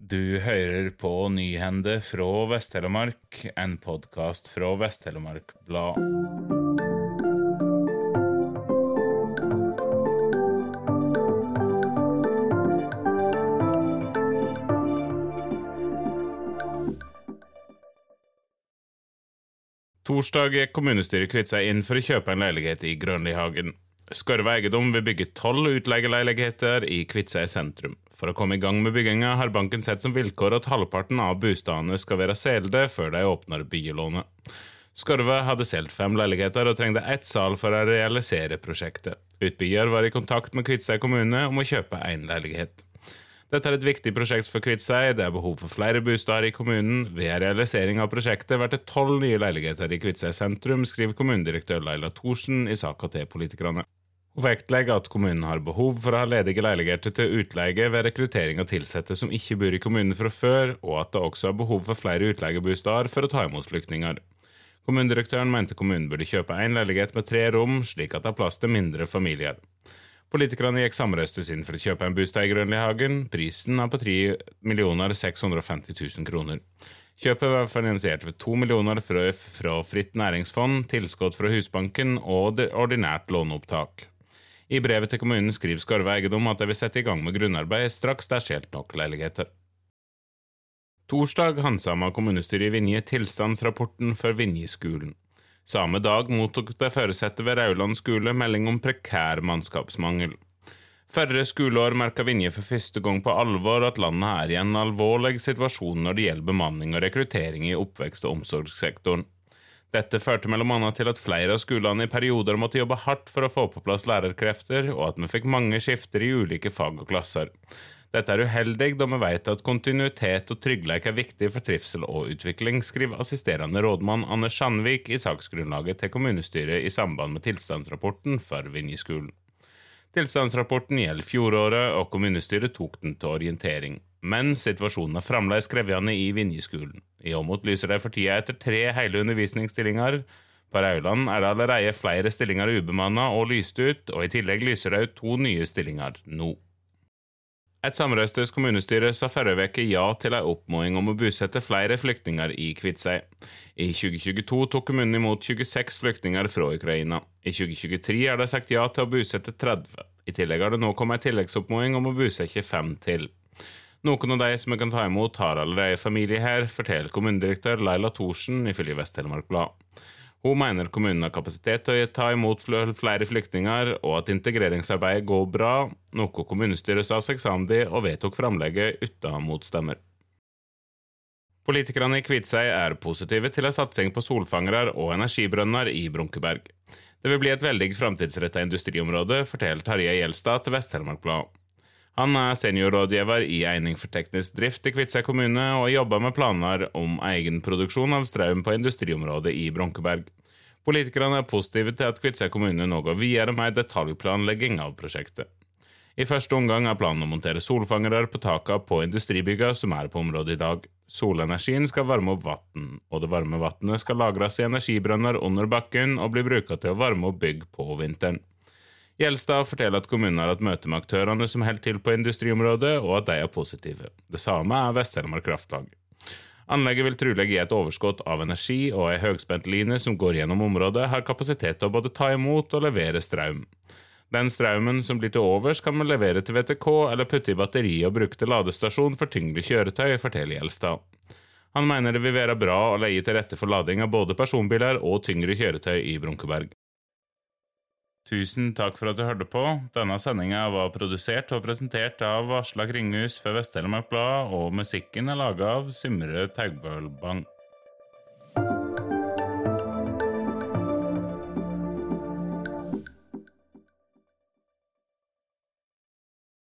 Du hører på Nyhende fra Vest-Telemark, en podkast fra Vest-Telemark Blad. Torsdag gikk kommunestyret kvitt seg inn for å kjøpe en leilighet i Grønlihagen. Skarve eiendom vil bygge tolv utleieleiligheter i Kviteseid sentrum. For å komme i gang med bygginga har banken sett som vilkår at halvparten av bostadene skal være selde før de åpner byggelånet. Skarve hadde solgt fem leiligheter og trengte ett sal for å realisere prosjektet. Utbygger var i kontakt med Kviteseid kommune om å kjøpe én leilighet. Dette er et viktig prosjekt for Kviteseid. Det er behov for flere bosteder i kommunen. Ved realisering av prosjektet blir det tolv nye leiligheter i Kviteseid sentrum, skriver kommunedirektør Laila Thorsen i saka til politikerne. Hun vektlegger at kommunen har behov for å ha ledige leiligheter til utleie ved rekruttering av ansatte som ikke bor i kommunen fra før, og at det også er behov for flere utleiebosteder for å ta imot flyktninger. Kommunedirektøren mente kommunen burde kjøpe én leilighet med tre rom, slik at det er plass til mindre familier. Politikerne gikk samrøstes inn for å kjøpe en bostad i Grønlihagen. Prisen er på 3 650 000 kroner. Kjøpet var finansiert ved 2 millioner fra Fritt næringsfond, tilskudd fra Husbanken og ordinært låneopptak. I brevet til kommunen skriver Skarve Eiendom at de vil sette i gang med grunnarbeid straks det er skjelt nok leiligheter. Torsdag handsama kommunestyret i Vinje tilstandsrapporten for Vinjeskolen. Samme dag mottok det foresatte ved Rauland skole melding om prekær mannskapsmangel. Forrige skoleår merka Vinje for første gang på alvor at landet er i en alvorlig situasjon når det gjelder bemanning og rekruttering i oppvekst- og omsorgssektoren. Dette førte bl.a. til at flere av skolene i perioder måtte jobbe hardt for å få på plass lærerkrefter, og at vi fikk mange skifter i ulike fag og klasser. Dette er uheldig, da vi vet at kontinuitet og trygghet er viktig for trivsel og utvikling, skriver assisterende rådmann Anders Sandvik i saksgrunnlaget til kommunestyret i samband med tilstandsrapporten for Vinjeskolen. Tilstandsrapporten gjelder fjoråret, og kommunestyret tok den til orientering. Men situasjonen er fremdeles krevende i Vinjeskolen. I Åmot lyser de for tida etter tre hele undervisningsstillinger. På Rauland er det allerede flere stillinger ubemanna og lyst ut, og i tillegg lyser det ut to nye stillinger nå. Et samrøstes kommunestyre sa forrige uke ja til en oppmoding om å bosette flere flyktninger i Kviteseid. I 2022 tok kommunen imot 26 flyktninger fra Ukraina. I 2023 har det sagt ja til å bosette 30. I tillegg har det nå kommet en tilleggsoppmoding om å bosette fem til. Noen av de som vi kan ta imot, har allerede familie her, forteller kommunedirektør Laila Thorsen ifølge Vest-Telemark Blad. Hun mener kommunen har kapasitet til å ta imot flere flyktninger, og at integreringsarbeidet går bra, noe kommunestyret sa seg samd i og vedtok framlegget uten motstemmer. Politikerne i Kviteseid er positive til en satsing på solfangere og energibrønner i Brunkeberg. Det vil bli et veldig framtidsretta industriområde, forteller Tarjei Gjelstad til Vest-Telemark Blad. Han er seniorrådgiver i Eining for teknisk drift i Kviteseid kommune, og jobber med planer om egenproduksjon av strøm på industriområdet i Bronkeberg. Politikerne er positive til at Kviteseid kommune nå går videre med detaljplanlegging av prosjektet. I første omgang er planen å montere solfangere på takene på industribygga som er på området i dag. Solenergien skal varme opp vann, og det varme vannet skal lagres i energibrønner under bakken og bli brukt til å varme opp bygg på vinteren. Gjelstad forteller at kommunen har hatt møte med aktørene som holder til på industriområdet, og at de er positive. Det samme er Vest-Telemark Kraftlag. Anlegget vil trolig gi et overskudd av energi, og ei høyspentline som går gjennom området, har kapasitet til å både ta imot og levere strøm. Den strømmen som blir til overs, kan man levere til VTK eller putte i batteri og bruke til ladestasjon for tyngre kjøretøy, forteller Gjelstad. Han mener det vil være bra å legge til rette for lading av både personbiler og tyngre kjøretøy i Brunkeberg. Tusen takk for at du hørte på. Denne sendinga var produsert og presentert av Aslak Ringhus for Vest-Telemark Blad, og musikken er laga av Symre Taugbølbang.